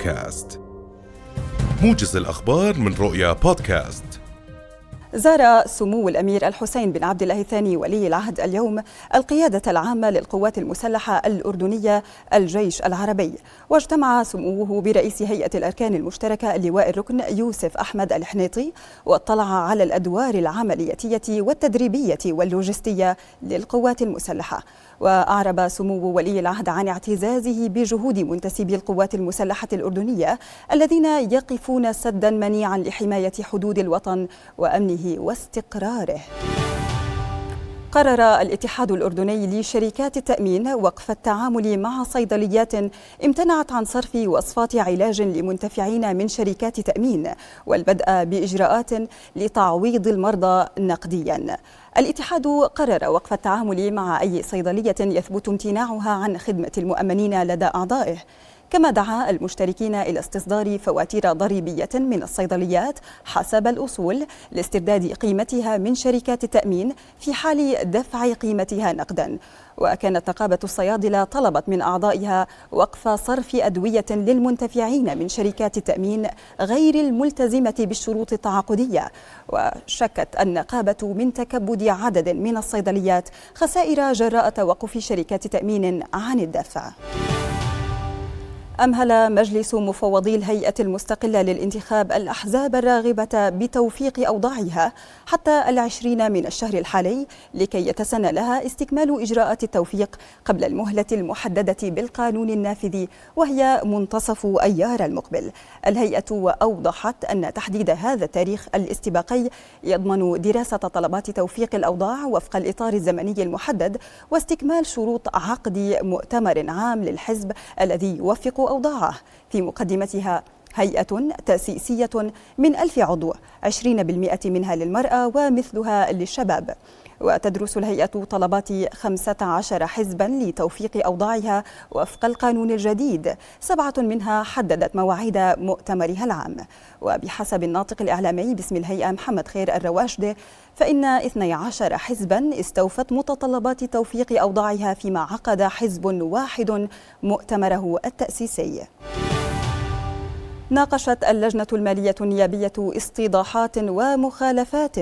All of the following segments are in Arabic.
بودكاست. موجز الأخبار من رؤيا بودكاست. زار سمو الأمير الحسين بن عبد الله الثاني ولي العهد اليوم القيادة العامة للقوات المسلحة الأردنية الجيش العربي. واجتمع سموه برئيس هيئة الأركان المشتركة اللواء الركن يوسف أحمد الحنيطي واطلع على الأدوار العملياتية والتدريبية واللوجستية للقوات المسلحة. وأعرب سمو ولي العهد عن اعتزازه بجهود منتسبي القوات المسلحة الأردنية الذين يقفون سدا منيعا لحماية حدود الوطن وأمنه واستقراره. قرر الاتحاد الأردني لشركات التأمين وقف التعامل مع صيدليات امتنعت عن صرف وصفات علاج لمنتفعين من شركات تأمين والبدء بإجراءات لتعويض المرضى نقدياً. الاتحاد قرر وقف التعامل مع أي صيدلية يثبت امتناعها عن خدمة المؤمنين لدى أعضائه. كما دعا المشتركين إلى استصدار فواتير ضريبية من الصيدليات حسب الأصول لاسترداد قيمتها من شركات التأمين في حال دفع قيمتها نقدا. وكانت نقابة الصيادلة طلبت من أعضائها وقف صرف أدوية للمنتفعين من شركات التأمين غير الملتزمة بالشروط التعاقدية. وشكت النقابة من تكبد عدد من الصيدليات خسائر جراء توقف شركات تأمين عن الدفع. أمهل مجلس مفوضي الهيئة المستقلة للانتخاب الأحزاب الراغبة بتوفيق أوضاعها حتى العشرين من الشهر الحالي لكي يتسنى لها استكمال إجراءات التوفيق قبل المهلة المحددة بالقانون النافذ وهي منتصف أيار المقبل. الهيئة أوضحت أن تحديد هذا التاريخ الاستباقي يضمن دراسة طلبات توفيق الأوضاع وفق الإطار الزمني المحدد واستكمال شروط عقد مؤتمر عام للحزب الذي يوفق أوضاعه. في مقدمتها هيئة تأسيسية من ألف عضو عشرين بالمئة منها للمرأة ومثلها للشباب. وتدرس الهيئة طلبات 15 حزبا لتوفيق أوضاعها وفق القانون الجديد. سبعة منها حددت مواعيد مؤتمرها العام. وبحسب الناطق الإعلامي باسم الهيئة محمد خير الرواشد فإن 12 حزبا استوفت متطلبات توفيق أوضاعها فيما عقد حزب واحد مؤتمره التأسيسي. ناقشت اللجنة المالية النيابية استيضاحات ومخالفات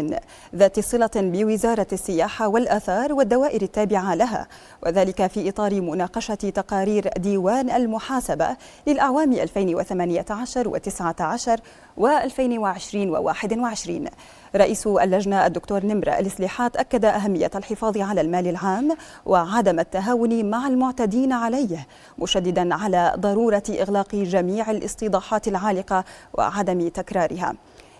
ذات صلة بوزارة السياحة والآثار والدوائر التابعة لها وذلك في إطار مناقشة تقارير ديوان المحاسبة للأعوام 2018 و19 و2020 و21 رئيس اللجنة الدكتور نمر الإصلاحات أكد أهمية الحفاظ على المال العام وعدم التهاون مع المعتدين عليه مشددا على ضرورة إغلاق جميع الاستيضاحات العالقة وعدم تكرارها.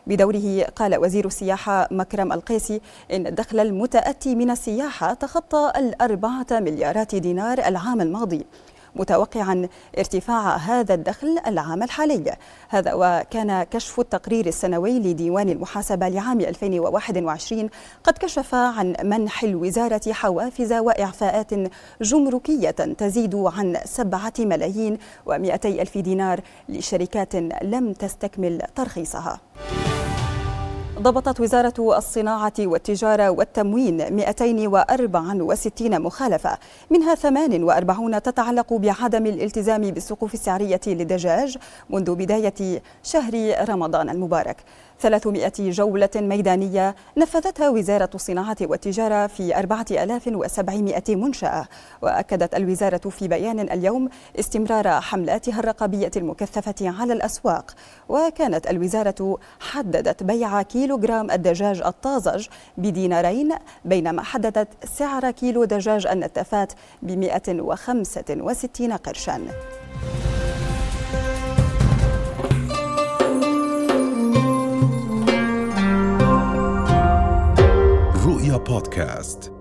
بدوره قال وزير السياحة مكرم القيسي إن الدخل المتأتي من السياحة تخطى الأربعة مليارات دينار العام الماضي. متوقعا ارتفاع هذا الدخل العام الحالي. هذا وكان كشف التقرير السنوي لديوان المحاسبة لعام 2021 قد كشف عن منح الوزارة حوافز وإعفاءات جمركية تزيد عن سبعة ملايين ومئتي ألف دينار لشركات لم تستكمل ترخيصها. ضبطت وزارة الصناعة والتجارة والتموين 264 مخالفة منها 48 تتعلق بعدم الالتزام بالسقوف السعرية للدجاج منذ بداية شهر رمضان المبارك. 300 جولة ميدانية نفذتها وزارة الصناعة والتجارة في 4700 منشأة. وأكدت الوزارة في بيان اليوم استمرار حملاتها الرقابية المكثفة على الأسواق. وكانت الوزارة حددت بيع كيلوغرام الدجاج الطازج بدينارين بينما حددت سعر كيلو دجاج النتافات ب 165 قرشاً. بودكاست.